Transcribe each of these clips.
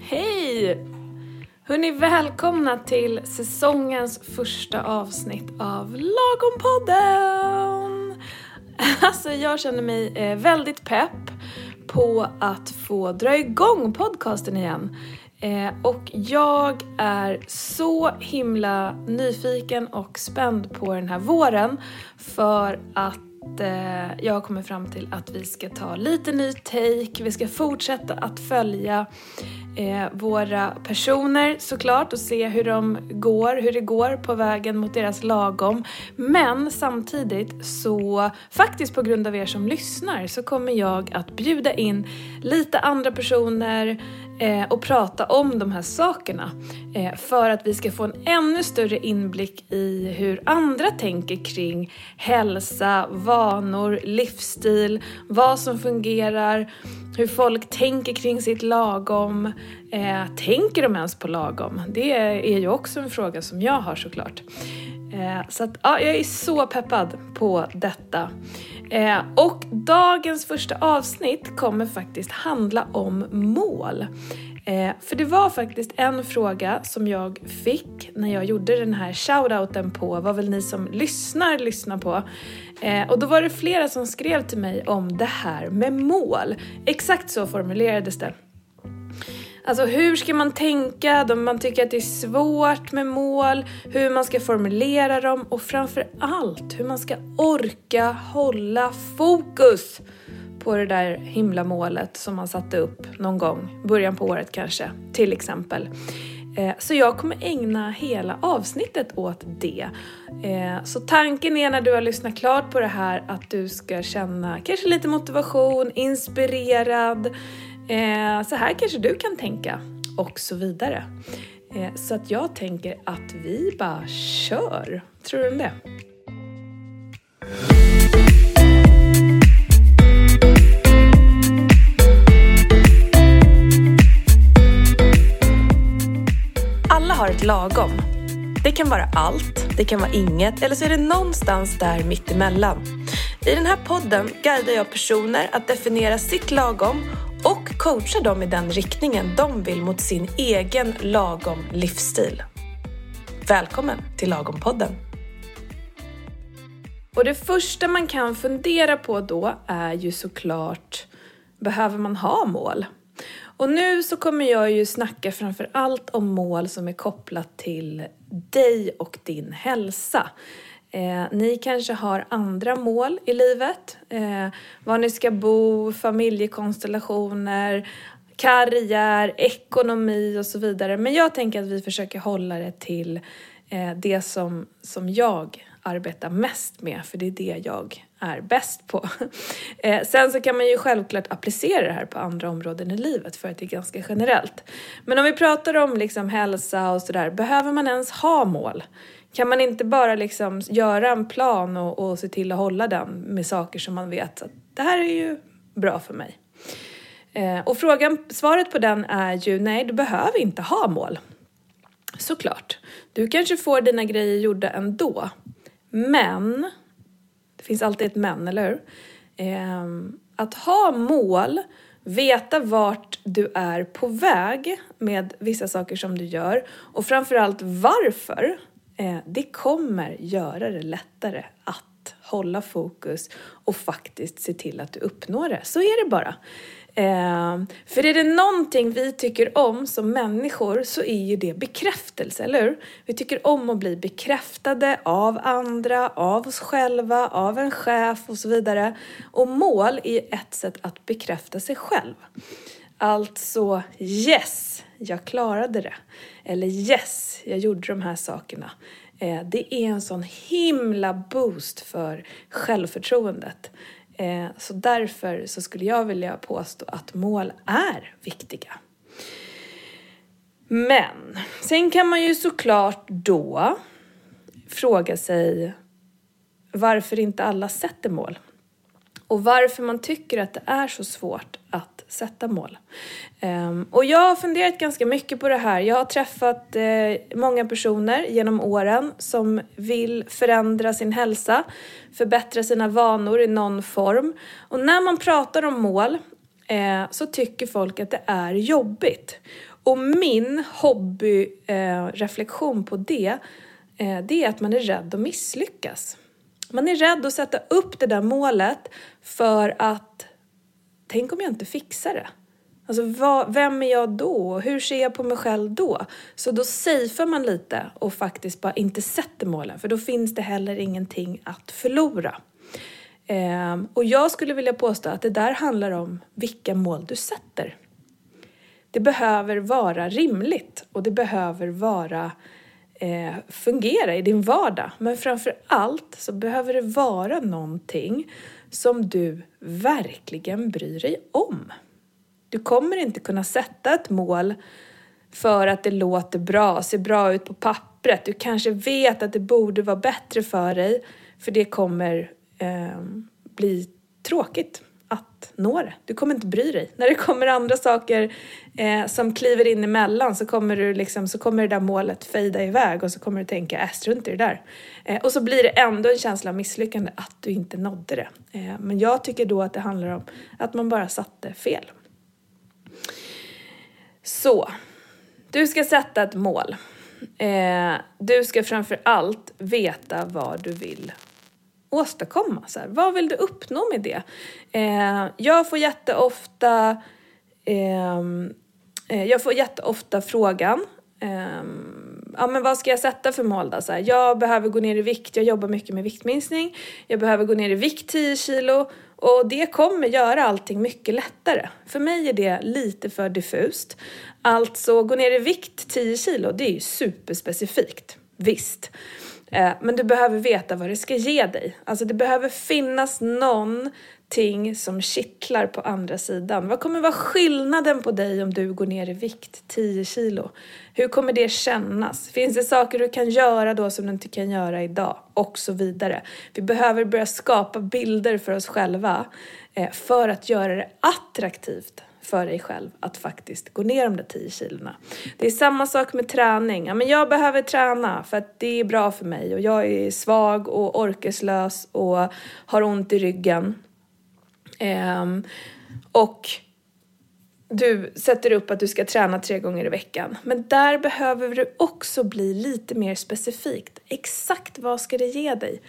Hej! Hörni, välkomna till säsongens första avsnitt av Lagompodden! Alltså, jag känner mig eh, väldigt pepp på att få dra igång podcasten igen. Eh, och jag är så himla nyfiken och spänd på den här våren för att Eh, jag har kommit fram till att vi ska ta lite ny take, vi ska fortsätta att följa eh, våra personer såklart och se hur de går, hur det går på vägen mot deras lagom. Men samtidigt så, faktiskt på grund av er som lyssnar, så kommer jag att bjuda in lite andra personer eh, och prata om de här sakerna. Eh, för att vi ska få en ännu större inblick i hur andra tänker kring hälsa, vanor, livsstil, vad som fungerar, hur folk tänker kring sitt lagom. Eh, tänker de ens på lagom? Det är ju också en fråga som jag har såklart. Eh, så att, ja, jag är så peppad på detta. Eh, och dagens första avsnitt kommer faktiskt handla om mål. Eh, för det var faktiskt en fråga som jag fick när jag gjorde den här shoutouten på vad vill ni som lyssnar lyssna på. Eh, och då var det flera som skrev till mig om det här med mål. Exakt så formulerades det. Alltså hur ska man tänka om man tycker att det är svårt med mål, hur man ska formulera dem och framför allt hur man ska orka hålla fokus på det där himla målet som man satte upp någon gång, början på året kanske, till exempel. Eh, så jag kommer ägna hela avsnittet åt det. Eh, så tanken är när du har lyssnat klart på det här att du ska känna kanske lite motivation, inspirerad. Eh, så här kanske du kan tänka och så vidare. Eh, så att jag tänker att vi bara kör. Tror du om det? Alla har ett lagom. Det kan vara allt, det kan vara inget eller så är det någonstans där mittemellan. I den här podden guidar jag personer att definiera sitt lagom och coachar dem i den riktningen de vill mot sin egen lagom livsstil. Välkommen till Lagompodden! Och det första man kan fundera på då är ju såklart, behöver man ha mål? Och nu så kommer jag ju snacka framför allt om mål som är kopplat till dig och din hälsa. Eh, ni kanske har andra mål i livet. Eh, var ni ska bo, familjekonstellationer, karriär, ekonomi och så vidare. Men jag tänker att vi försöker hålla det till eh, det som, som jag arbetar mest med, för det är det jag är bäst på. Eh, sen så kan man ju självklart applicera det här på andra områden i livet för att det är ganska generellt. Men om vi pratar om liksom hälsa och sådär, behöver man ens ha mål? Kan man inte bara liksom göra en plan och, och se till att hålla den med saker som man vet att det här är ju bra för mig? Eh, och frågan, svaret på den är ju nej, du behöver inte ha mål. Såklart. Du kanske får dina grejer gjorda ändå. Men det finns alltid ett men, eller hur? Eh, att ha mål, veta vart du är på väg med vissa saker som du gör och framförallt varför, Eh, det kommer göra det lättare att hålla fokus och faktiskt se till att du uppnår det. Så är det bara. Eh, för är det någonting vi tycker om som människor så är ju det bekräftelse, eller hur? Vi tycker om att bli bekräftade av andra, av oss själva, av en chef och så vidare. Och mål är ett sätt att bekräfta sig själv. Alltså, yes, jag klarade det. Eller yes, jag gjorde de här sakerna. Eh, det är en sån himla boost för självförtroendet. Eh, så därför så skulle jag vilja påstå att mål är viktiga. Men sen kan man ju såklart då fråga sig varför inte alla sätter mål. Och varför man tycker att det är så svårt att sätta mål. Ehm, och jag har funderat ganska mycket på det här. Jag har träffat eh, många personer genom åren som vill förändra sin hälsa, förbättra sina vanor i någon form. Och när man pratar om mål eh, så tycker folk att det är jobbigt. Och min hobbyreflektion eh, på det, det är att man är rädd att misslyckas. Man är rädd att sätta upp det där målet för att tänk om jag inte fixar det? Alltså vad, vem är jag då? Hur ser jag på mig själv då? Så då safear man lite och faktiskt bara inte sätter målen för då finns det heller ingenting att förlora. Eh, och jag skulle vilja påstå att det där handlar om vilka mål du sätter. Det behöver vara rimligt och det behöver vara eh, fungera i din vardag. Men framför allt så behöver det vara någonting som du verkligen bryr dig om. Du kommer inte kunna sätta ett mål för att det låter bra, ser bra ut på pappret. Du kanske vet att det borde vara bättre för dig, för det kommer eh, bli tråkigt att nå det. Du kommer inte bry dig. När det kommer andra saker eh, som kliver in emellan så kommer, du liksom, så kommer det där målet fejda iväg och så kommer du tänka, äh, strunt i det där. Eh, och så blir det ändå en känsla av misslyckande att du inte nådde det. Eh, men jag tycker då att det handlar om att man bara satte fel. Så, du ska sätta ett mål. Eh, du ska framför allt veta vad du vill åstadkomma. Så här, vad vill du uppnå med det? Eh, jag får jätteofta ehm, eh, jag får jätteofta frågan ehm, ja, men vad ska jag sätta för mål då? Så här, jag behöver gå ner i vikt, jag jobbar mycket med viktminskning. Jag behöver gå ner i vikt 10 kilo och det kommer göra allting mycket lättare. För mig är det lite för diffust. Alltså, gå ner i vikt 10 kilo, det är ju superspecifikt. Visst. Eh, men du behöver veta vad det ska ge dig. Alltså det behöver finnas någonting som kittlar på andra sidan. Vad kommer vara skillnaden på dig om du går ner i vikt 10 kilo? Hur kommer det kännas? Finns det saker du kan göra då som du inte kan göra idag? Och så vidare. Vi behöver börja skapa bilder för oss själva eh, för att göra det attraktivt för dig själv att faktiskt gå ner de där 10 kilona. Det är samma sak med träning. Ja, men jag behöver träna för att det är bra för mig och jag är svag och orkeslös och har ont i ryggen. Um, och du sätter upp att du ska träna tre gånger i veckan. Men där behöver du också bli lite mer specifikt. Exakt vad ska det ge dig?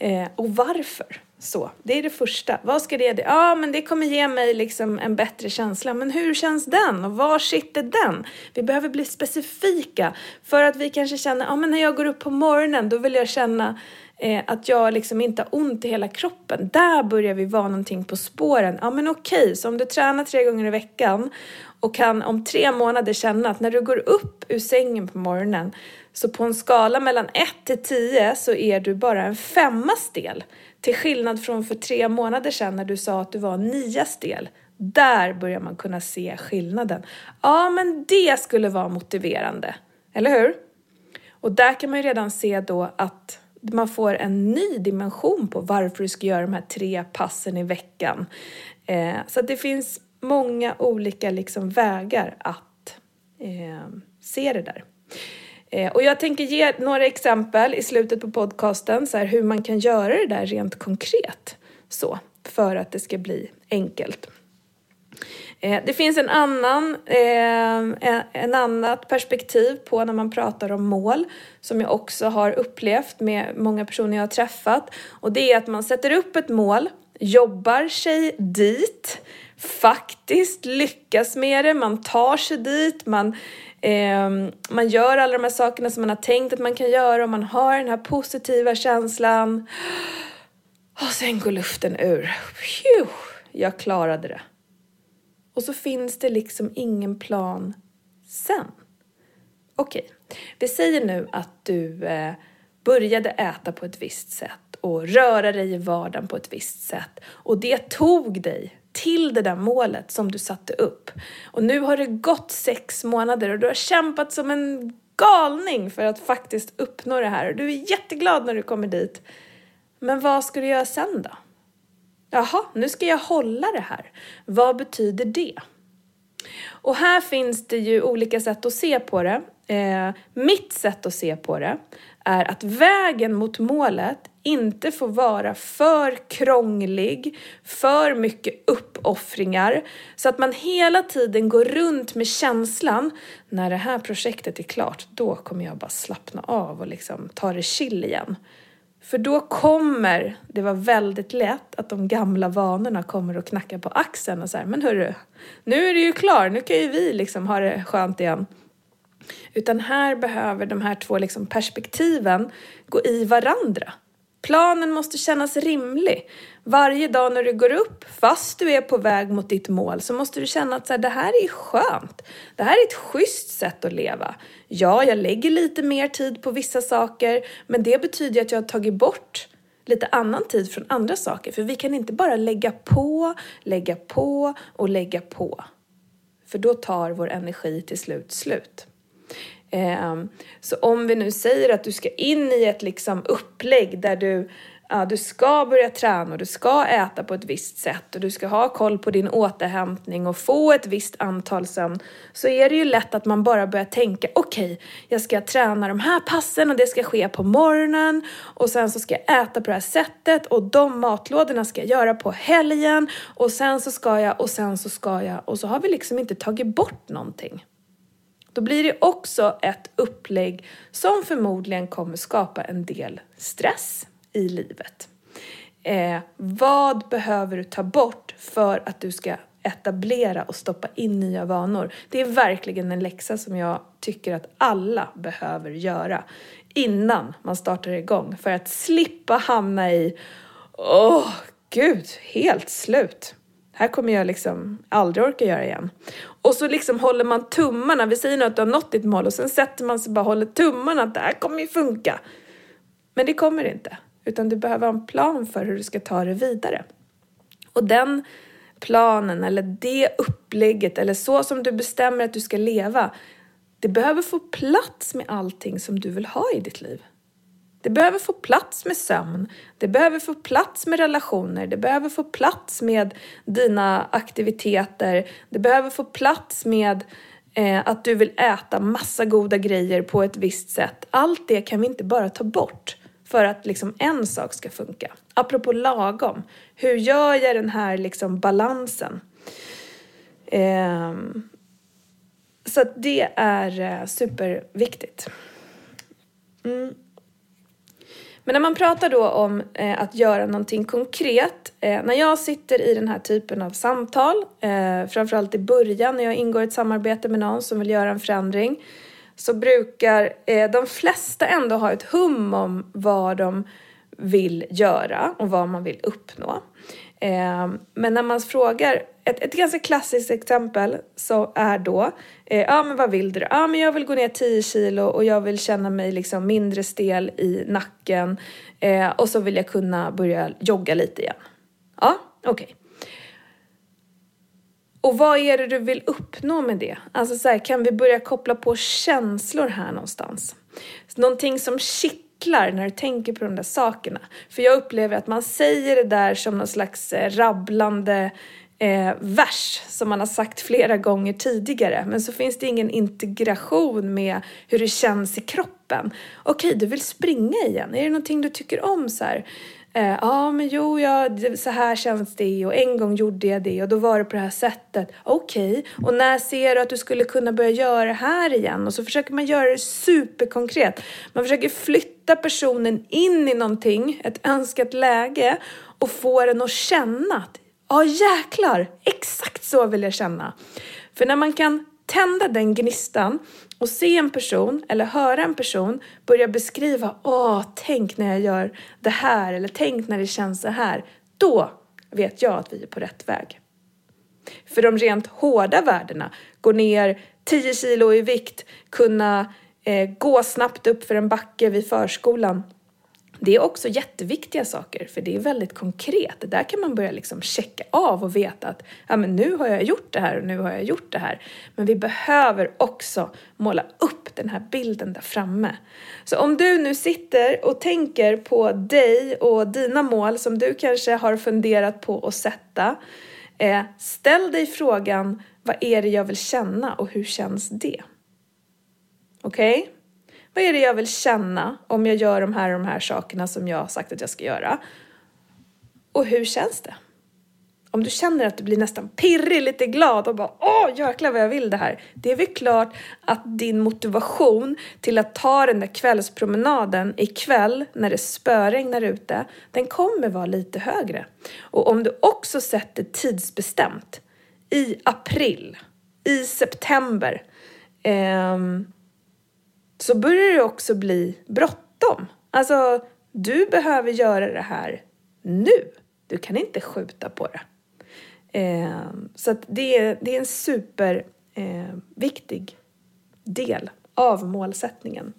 Eh, och varför? Så, det är det första. Vad ska det ge? Ja, men det kommer ge mig liksom en bättre känsla. Men hur känns den? Och var sitter den? Vi behöver bli specifika för att vi kanske känner, ja men när jag går upp på morgonen då vill jag känna eh, att jag liksom inte har ont i hela kroppen. Där börjar vi vara någonting på spåren. Ja men okej, så om du tränar tre gånger i veckan och kan om tre månader känna att när du går upp ur sängen på morgonen så på en skala mellan 1 till 10 så är du bara en femma stel. Till skillnad från för tre månader sedan när du sa att du var nia stel. Där börjar man kunna se skillnaden. Ja, men det skulle vara motiverande. Eller hur? Och där kan man ju redan se då att man får en ny dimension på varför du ska göra de här tre passen i veckan. Eh, så att det finns många olika liksom vägar att eh, se det där. Eh, och jag tänker ge några exempel i slutet på podcasten så här, hur man kan göra det där rent konkret så för att det ska bli enkelt. Eh, det finns en annan, eh, en annat perspektiv på när man pratar om mål som jag också har upplevt med många personer jag har träffat och det är att man sätter upp ett mål, jobbar sig dit, faktiskt lyckas med det, man tar sig dit, man Eh, man gör alla de här sakerna som man har tänkt att man kan göra och man har den här positiva känslan. Och sen går luften ur. Phew, jag klarade det. Och så finns det liksom ingen plan sen. Okej, okay. vi säger nu att du eh, började äta på ett visst sätt och röra dig i vardagen på ett visst sätt och det tog dig till det där målet som du satte upp. Och nu har det gått sex månader och du har kämpat som en galning för att faktiskt uppnå det här och du är jätteglad när du kommer dit. Men vad ska du göra sen då? Jaha, nu ska jag hålla det här. Vad betyder det? Och här finns det ju olika sätt att se på det. Eh, mitt sätt att se på det är att vägen mot målet inte får vara för krånglig, för mycket uppoffringar, så att man hela tiden går runt med känslan, när det här projektet är klart, då kommer jag bara slappna av och liksom ta det chill igen. För då kommer det vara väldigt lätt att de gamla vanorna kommer att knacka på axeln och säga men hörru, nu är det ju klar, nu kan ju vi liksom ha det skönt igen. Utan här behöver de här två liksom perspektiven gå i varandra. Planen måste kännas rimlig. Varje dag när du går upp, fast du är på väg mot ditt mål, så måste du känna att så här, det här är skönt. Det här är ett schysst sätt att leva. Ja, jag lägger lite mer tid på vissa saker, men det betyder att jag har tagit bort lite annan tid från andra saker. För vi kan inte bara lägga på, lägga på och lägga på. För då tar vår energi till slut slut. Ehm, så om vi nu säger att du ska in i ett liksom upplägg där du Ja, du ska börja träna och du ska äta på ett visst sätt och du ska ha koll på din återhämtning och få ett visst antal sömn så är det ju lätt att man bara börjar tänka okej, okay, jag ska träna de här passen och det ska ske på morgonen och sen så ska jag äta på det här sättet och de matlådorna ska jag göra på helgen och sen så ska jag och sen så ska jag och så har vi liksom inte tagit bort någonting. Då blir det också ett upplägg som förmodligen kommer skapa en del stress i livet. Eh, vad behöver du ta bort för att du ska etablera och stoppa in nya vanor? Det är verkligen en läxa som jag tycker att alla behöver göra innan man startar igång för att slippa hamna i Åh, oh, gud, helt slut här kommer jag liksom aldrig orka göra igen. Och så liksom håller man tummarna, vi säger nu att du har nått ditt mål och sen sätter man sig bara håller tummarna att det här kommer ju funka. Men det kommer inte, utan du behöver ha en plan för hur du ska ta det vidare. Och den planen eller det upplägget eller så som du bestämmer att du ska leva, det behöver få plats med allting som du vill ha i ditt liv. Det behöver få plats med sömn, det behöver få plats med relationer, det behöver få plats med dina aktiviteter, det behöver få plats med eh, att du vill äta massa goda grejer på ett visst sätt. Allt det kan vi inte bara ta bort för att liksom en sak ska funka. Apropå lagom, hur gör jag den här liksom balansen? Eh, så det är eh, superviktigt. Mm. Men när man pratar då om eh, att göra någonting konkret, eh, när jag sitter i den här typen av samtal, eh, framförallt i början när jag ingår i ett samarbete med någon som vill göra en förändring, så brukar eh, de flesta ändå ha ett hum om vad de vill göra och vad man vill uppnå. Eh, men när man frågar, ett, ett ganska klassiskt exempel så är då, eh, ja men vad vill du? Ja men jag vill gå ner 10 kilo och jag vill känna mig liksom mindre stel i nacken eh, och så vill jag kunna börja jogga lite igen. Ja, okej. Okay. Och vad är det du vill uppnå med det? Alltså så här, kan vi börja koppla på känslor här någonstans? Någonting som shit kittlar när du tänker på de där sakerna. För jag upplever att man säger det där som någon slags eh, rabblande eh, vers som man har sagt flera gånger tidigare. Men så finns det ingen integration med hur det känns i kroppen. Okej, du vill springa igen. Är det någonting du tycker om så här? Eh, ja, men jo, ja, så här känns det och en gång gjorde jag det och då var det på det här sättet. Okej, okay. och när ser du att du skulle kunna börja göra det här igen? Och så försöker man göra det superkonkret. Man försöker flytta personen in i någonting, ett önskat läge och få den att känna att ja, jäklar, exakt så vill jag känna. För när man kan tända den gnistan och se en person eller höra en person börja beskriva Åh, tänk när jag gör det här eller tänk när det känns så här. Då vet jag att vi är på rätt väg. För de rent hårda värdena, gå ner 10 kilo i vikt, kunna eh, gå snabbt upp för en backe vid förskolan det är också jätteviktiga saker för det är väldigt konkret. Där kan man börja liksom checka av och veta att ja, men nu har jag gjort det här och nu har jag gjort det här. Men vi behöver också måla upp den här bilden där framme. Så om du nu sitter och tänker på dig och dina mål som du kanske har funderat på att sätta. Eh, ställ dig frågan vad är det jag vill känna och hur känns det? Okej? Okay? Vad är det jag vill känna om jag gör de här och de här sakerna som jag har sagt att jag ska göra? Och hur känns det? Om du känner att du blir nästan pirrig, lite glad och bara åh jäklar vad jag vill det här. Det är väl klart att din motivation till att ta den där kvällspromenaden ikväll när det spöregnar ute, den kommer vara lite högre. Och om du också sätter tidsbestämt i april, i september, eh, så börjar det också bli bråttom. Alltså, du behöver göra det här nu. Du kan inte skjuta på det. Eh, så att det, är, det är en superviktig eh, del av målsättningen.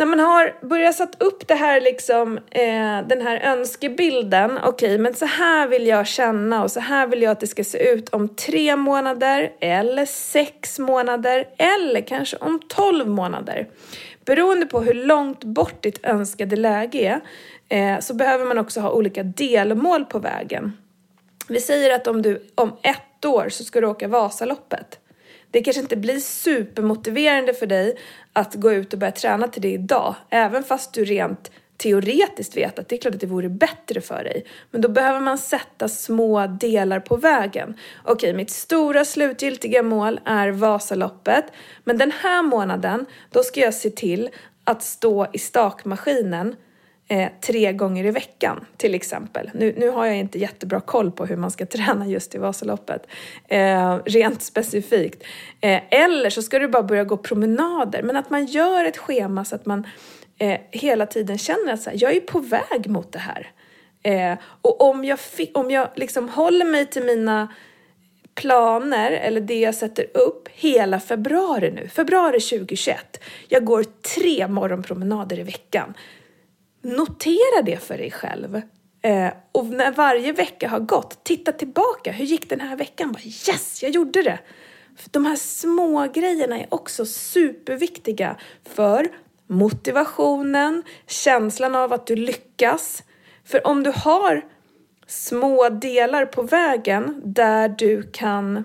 När man har börjat satt upp det här liksom, eh, den här önskebilden, okej okay, men så här vill jag känna och så här vill jag att det ska se ut om tre månader eller sex månader eller kanske om tolv månader. Beroende på hur långt bort ditt önskade läge är eh, så behöver man också ha olika delmål på vägen. Vi säger att om du om ett år så ska du åka Vasaloppet. Det kanske inte blir supermotiverande för dig att gå ut och börja träna till det idag, även fast du rent teoretiskt vet att det är klart att det vore bättre för dig. Men då behöver man sätta små delar på vägen. Okej, mitt stora slutgiltiga mål är Vasaloppet, men den här månaden, då ska jag se till att stå i stakmaskinen eh, tre gånger i veckan till exempel. Nu, nu har jag inte jättebra koll på hur man ska träna just i Vasaloppet, eh, rent specifikt. Eh, eller så ska du bara börja gå promenader, men att man gör ett schema så att man eh, hela tiden känner att så här, jag är på väg mot det här. Eh, och om jag, om jag liksom håller mig till mina planer, eller det jag sätter upp, hela februari nu, februari 2021. Jag går tre morgonpromenader i veckan. Notera det för dig själv. Eh, och när varje vecka har gått, titta tillbaka. Hur gick den här veckan? Bara, yes, jag gjorde det! De här små grejerna är också superviktiga för motivationen, känslan av att du lyckas. För om du har små delar på vägen där du kan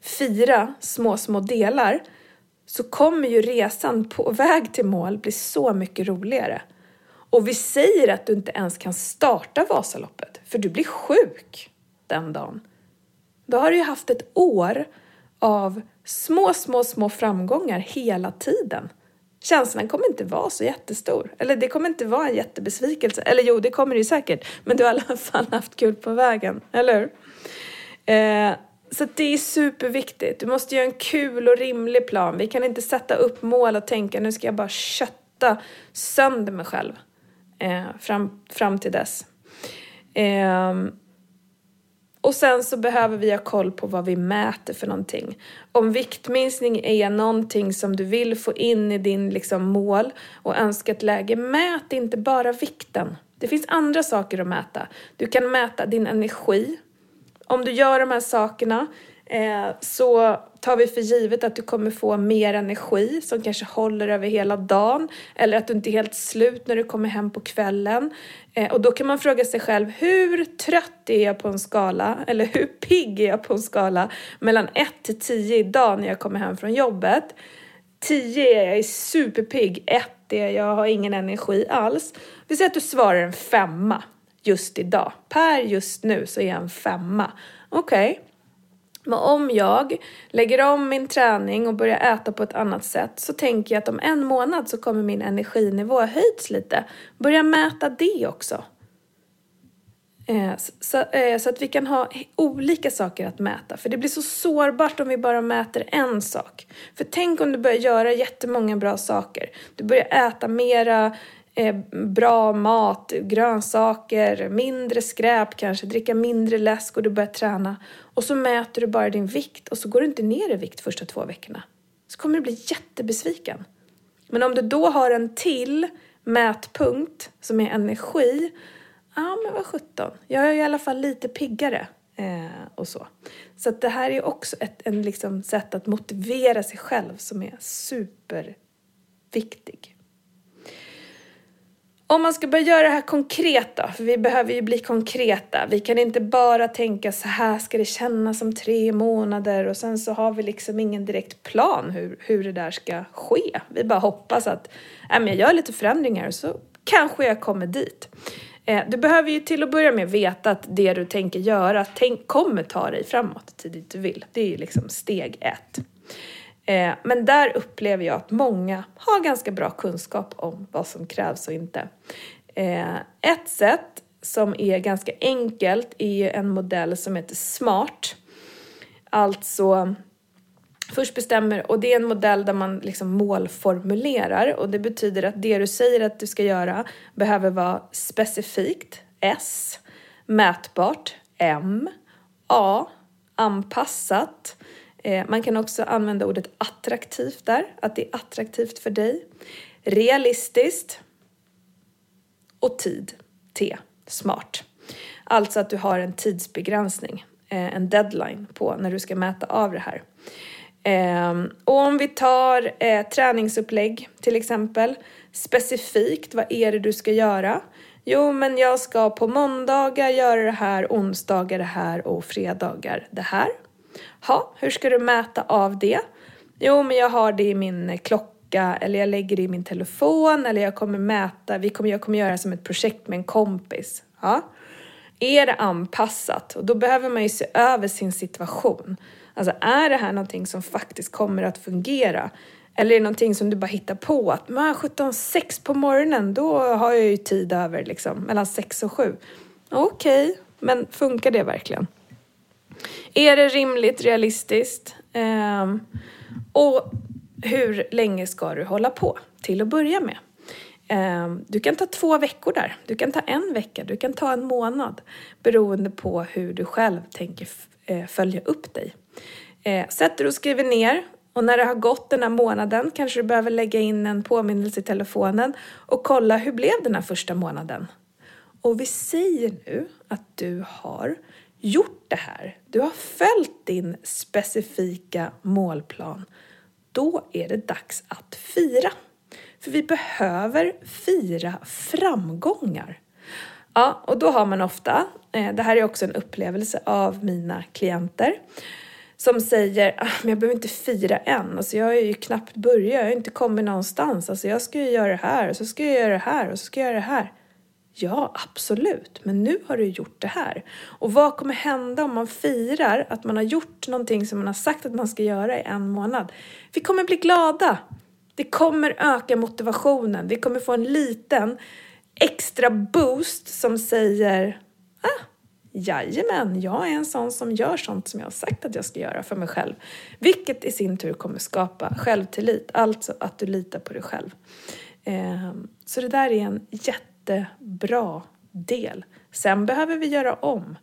fira små, små delar så kommer ju resan på väg till mål bli så mycket roligare. Och vi säger att du inte ens kan starta Vasaloppet för du blir sjuk den dagen. Då har du ju haft ett år av små, små, små framgångar hela tiden. Känslan kommer inte vara så jättestor. Eller det kommer inte vara en jättebesvikelse. Eller jo, det kommer det ju säkert. Men du har i alla fall haft kul på vägen, eller hur? Eh, så det är superviktigt. Du måste göra en kul och rimlig plan. Vi kan inte sätta upp mål och tänka nu ska jag bara kötta sönder mig själv eh, fram, fram till dess. Eh, och sen så behöver vi ha koll på vad vi mäter för någonting. Om viktminskning är någonting som du vill få in i din liksom, mål och önskat läge, mät inte bara vikten. Det finns andra saker att mäta. Du kan mäta din energi. Om du gör de här sakerna Eh, så tar vi för givet att du kommer få mer energi som kanske håller över hela dagen eller att du inte är helt slut när du kommer hem på kvällen. Eh, och då kan man fråga sig själv, hur trött är jag på en skala eller hur pigg är jag på en skala mellan 1 till 10 idag när jag kommer hem från jobbet? 10 är jag är superpigg, 1 är jag har ingen energi alls. Vi säger att du svarar en femma just idag. Per just nu så är jag en femma. Okej. Okay. Men om jag lägger om min träning och börjar äta på ett annat sätt så tänker jag att om en månad så kommer min energinivå höjts lite. Börja mäta det också. Eh, så, eh, så, att vi kan ha olika saker att mäta. För det blir så sårbart om vi bara mäter en sak. För tänk om du börjar göra jättemånga bra saker. Du börjar äta mera Eh, bra mat, grönsaker, mindre skräp kanske, dricka mindre läsk och du börjar träna. Och så mäter du bara din vikt och så går du inte ner i vikt första två veckorna. Så kommer du bli jättebesviken. Men om du då har en till mätpunkt som är energi, ja men vad sjutton, jag är i alla fall lite piggare. Eh, och så. Så att det här är också ett en liksom sätt att motivera sig själv som är superviktig. Om man ska börja göra det här konkret då, för vi behöver ju bli konkreta. Vi kan inte bara tänka så här ska det kännas om tre månader och sen så har vi liksom ingen direkt plan hur, hur det där ska ske. Vi bara hoppas att äh, men jag gör lite förändringar och så kanske jag kommer dit. Eh, du behöver ju till att börja med veta att det du tänker göra tänk, kommer ta dig framåt till dit du vill. Det är ju liksom steg ett. Eh, men där upplever jag att många har ganska bra kunskap om vad som krävs och inte. Eh, ett sätt som är ganska enkelt är en modell som heter SMART. Alltså Först bestämmer, och det är en modell där man liksom målformulerar och det betyder att det du säger att du ska göra behöver vara specifikt, S, mätbart, M, A, anpassat. Eh, man kan också använda ordet attraktivt där, att det är attraktivt för dig. Realistiskt och tid, T, smart. Alltså att du har en tidsbegränsning, eh, en deadline på när du ska mäta av det här. Ehm, och om vi tar eh, träningsupplägg till exempel, specifikt, vad är det du ska göra? Jo, men jag ska på måndagar göra det här, onsdagar det här och fredagar det här. Ha, hur ska du mäta av det? Jo, men jag har det i min eh, klocka eller jag lägger det i min telefon eller jag kommer mäta, vi kommer, jag kommer göra som ett projekt med en kompis. Ja. Är det anpassat? Och då behöver man ju se över sin situation. Alltså är det här någonting som faktiskt kommer att fungera? Eller är det någonting som du bara hittar på att men 17, 6 på morgonen, då har jag ju tid över liksom, mellan 6 och 7. Okej, okay, men funkar det verkligen? Är det rimligt, realistiskt? Um, och hur länge ska du hålla på till att börja med? Um, du kan ta två veckor där, du kan ta en vecka, du kan ta en månad beroende på hur du själv tänker eh, följa upp dig. Eh, sätter och skriver ner och när det har gått den här månaden kanske du behöver lägga in en påminnelse i telefonen och kolla hur blev den här första månaden? Och vi säger nu att du har gjort det här. Du har följt din specifika målplan. Då är det dags att fira. För vi behöver fira framgångar. Ja, och då har man ofta, eh, det här är också en upplevelse av mina klienter, som säger ah, men jag behöver inte fira än. Alltså jag är ju knappt börjat, jag har inte kommit någonstans. Alltså jag ska ju göra det här och så ska jag göra det här och så ska jag göra det här. Ja, absolut, men nu har du gjort det här. Och vad kommer hända om man firar att man har gjort någonting som man har sagt att man ska göra i en månad? Vi kommer bli glada. Det kommer öka motivationen. Vi kommer få en liten extra boost som säger ah, Jajamän, jag är en sån som gör sånt som jag har sagt att jag ska göra för mig själv. Vilket i sin tur kommer skapa självtillit, alltså att du litar på dig själv. Ehm, så det där är en jättebra del. Sen behöver vi göra om.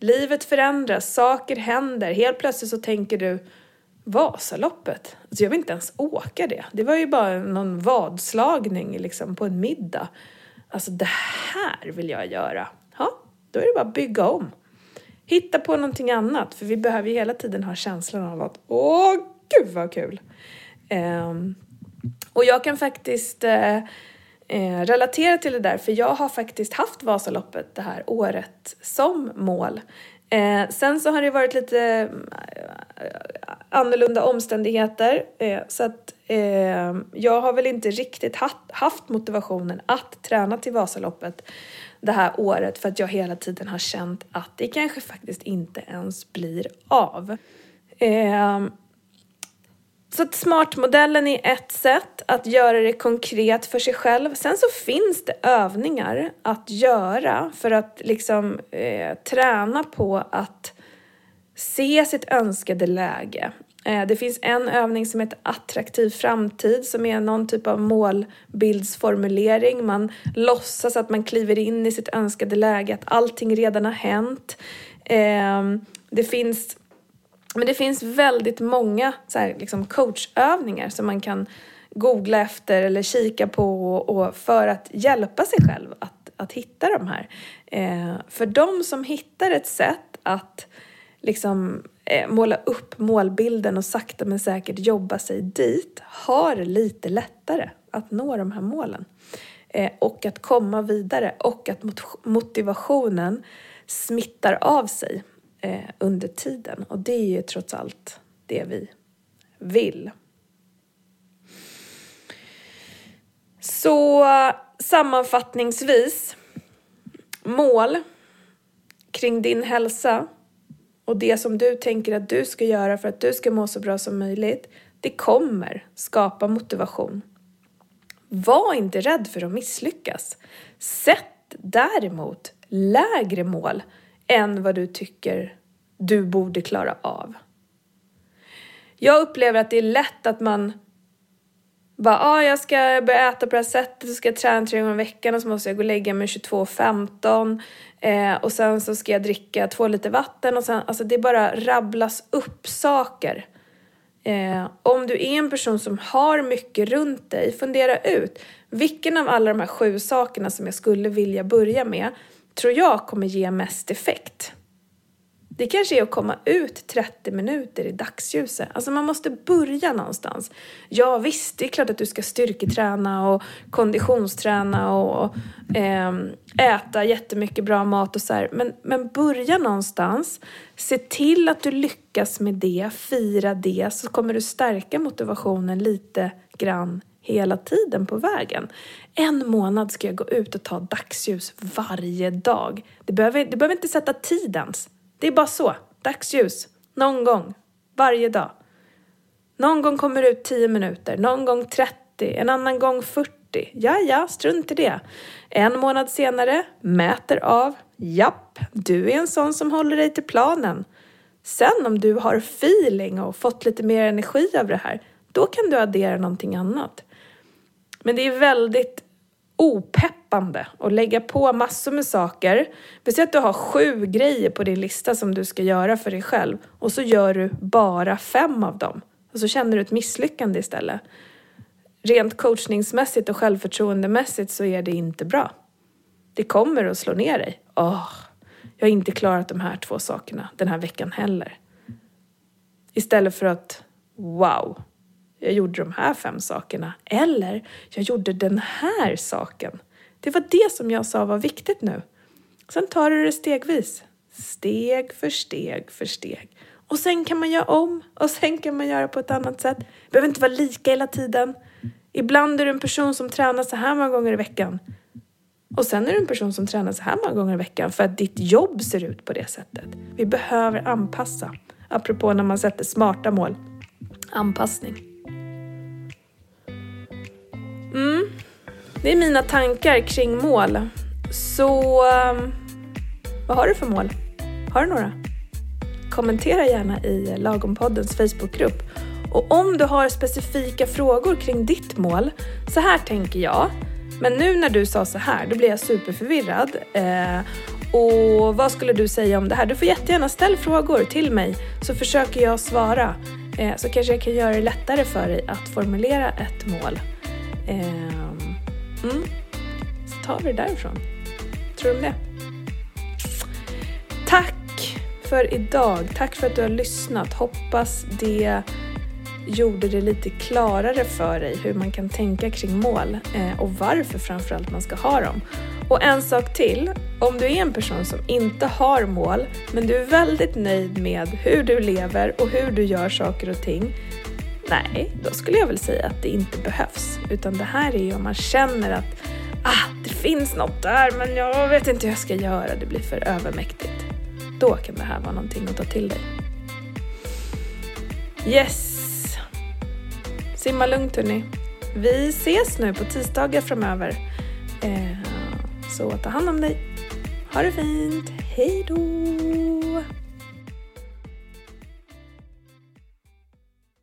Livet förändras, saker händer. Helt plötsligt så tänker du Vasaloppet, alltså jag vill inte ens åka det. Det var ju bara någon vadslagning liksom på en middag. Alltså det här vill jag göra. Ja, då är det bara att bygga om. Hitta på någonting annat, för vi behöver ju hela tiden ha känslan av att åh, gud vad kul! Um, och jag kan faktiskt eh, Eh, relatera till det där, för jag har faktiskt haft Vasaloppet det här året som mål. Eh, sen så har det varit lite eh, annorlunda omständigheter, eh, så att jag har väl inte riktigt haft, haft motivationen att träna till Vasaloppet det här året för att jag hela tiden har känt att det kanske faktiskt inte ens blir av. Så att smartmodellen är ett sätt att göra det konkret för sig själv. Sen så finns det övningar att göra för att liksom eh, träna på att se sitt önskade läge. Eh, det finns en övning som heter attraktiv framtid som är någon typ av målbildsformulering. Man låtsas att man kliver in i sitt önskade läge, att allting redan har hänt. Ehm, det finns, men det finns väldigt många så här, liksom coachövningar som man kan googla efter eller kika på och, för att hjälpa sig själv att, att hitta de här. Eh, för de som hittar ett sätt att liksom eh, måla upp målbilden och sakta men säkert jobba sig dit har lite lättare att nå de här målen. eh, och att komma vidare och att motivationen smittar av sig eh, under tiden. Och det är ju trots allt det vi vill. Så sammanfattningsvis, mål kring din hälsa och det som du tänker att du ska göra för att du ska må så bra som möjligt, det kommer skapa motivation. Var inte rädd för att misslyckas. Sätt däremot lägre mål än vad du tycker du borde klara av. Jag upplever att det är lätt att man bara, ah, jag ska börja äta på det här sättet, så ska jag träna tre gånger i veckan och så måste jag gå och lägga mig 22.15 eh, och sen så ska jag dricka två liter vatten och sen, alltså det bara rabblas upp saker. Eh, om du är en person som har mycket runt dig, fundera ut vilken av alla de här sju sakerna som jag skulle vilja börja med tror jag kommer ge mest effekt. Det kanske är att komma ut 30 minuter i dagsljuset. Alltså man måste börja någonstans. Ja visst, det är klart att du ska styrketräna och konditionsträna och eh, äta jättemycket bra mat och så här. Men, men börja någonstans. Se till att du lyckas med det, fira det, så kommer du stärka motivationen lite grann hela tiden på vägen. En månad ska jag gå ut och ta dagsljus varje dag. Det behöver, det behöver inte sätta tid ens. Det är bara så. Dagsljus. Någon gång. Varje dag. Någon gång kommer det ut 10 minuter, någon gång 30, en annan gång 40. Ja, ja, strunt i det. En månad senare, mäter av. Japp, du är en sån som håller dig till planen. Sen om du har feeling och fått lite mer energi av det här, då kan du addera någonting annat. Men det är väldigt opeppande att lägga på massor med saker. Vi säger att du har sju grejer på din lista som du ska göra för dig själv och så gör du bara fem av dem. Och så känner du ett misslyckande istället. Rent coachningsmässigt och självförtroendemässigt så är det inte bra. Det kommer att slå ner dig. Åh, jag har inte klarat de här två sakerna den här veckan heller. Istället för att, wow, jag gjorde de här fem sakerna. Eller, jag gjorde den här saken. Det var det som jag sa var viktigt nu. Sen tar du det stegvis. Steg för steg för steg. Och sen kan man göra om och sen kan man göra på ett annat sätt. Det behöver inte vara lika hela tiden. Ibland är du en person som tränar så här många gånger i veckan. Och sen är du en person som tränar så här många gånger i veckan för att ditt jobb ser ut på det sättet. Vi behöver anpassa. Apropå när man sätter smarta mål. Anpassning. Mm. Det är mina tankar kring mål. Så ehm, vad har du för mål? Har du några? Kommentera gärna i Lagompoddens Facebookgrupp. Och om du har specifika frågor kring ditt mål, så här tänker jag. Men nu när du sa så här, då blir jag superförvirrad. Eh, och vad skulle du säga om det här? Du får jättegärna ställa frågor till mig så försöker jag svara. Eh, så kanske jag kan göra det lättare för dig att formulera ett mål. Ehm, mm. Så tar vi det därifrån. Tror du om det? Tack för idag. Tack för att du har lyssnat. Hoppas det gjorde det lite klarare för dig hur man kan tänka kring mål eh, och varför framförallt man ska ha dem. Och en sak till, om du är en person som inte har mål men du är väldigt nöjd med hur du lever och hur du gör saker och ting Nej, då skulle jag väl säga att det inte behövs. Utan det här är ju om man känner att ah, det finns något där men jag vet inte hur jag ska göra, det blir för övermäktigt. Då kan det här vara någonting att ta till dig. Yes! Simma lugnt hörni. Vi ses nu på tisdagar framöver. Eh, så ta hand om dig. Ha det fint. Hej då!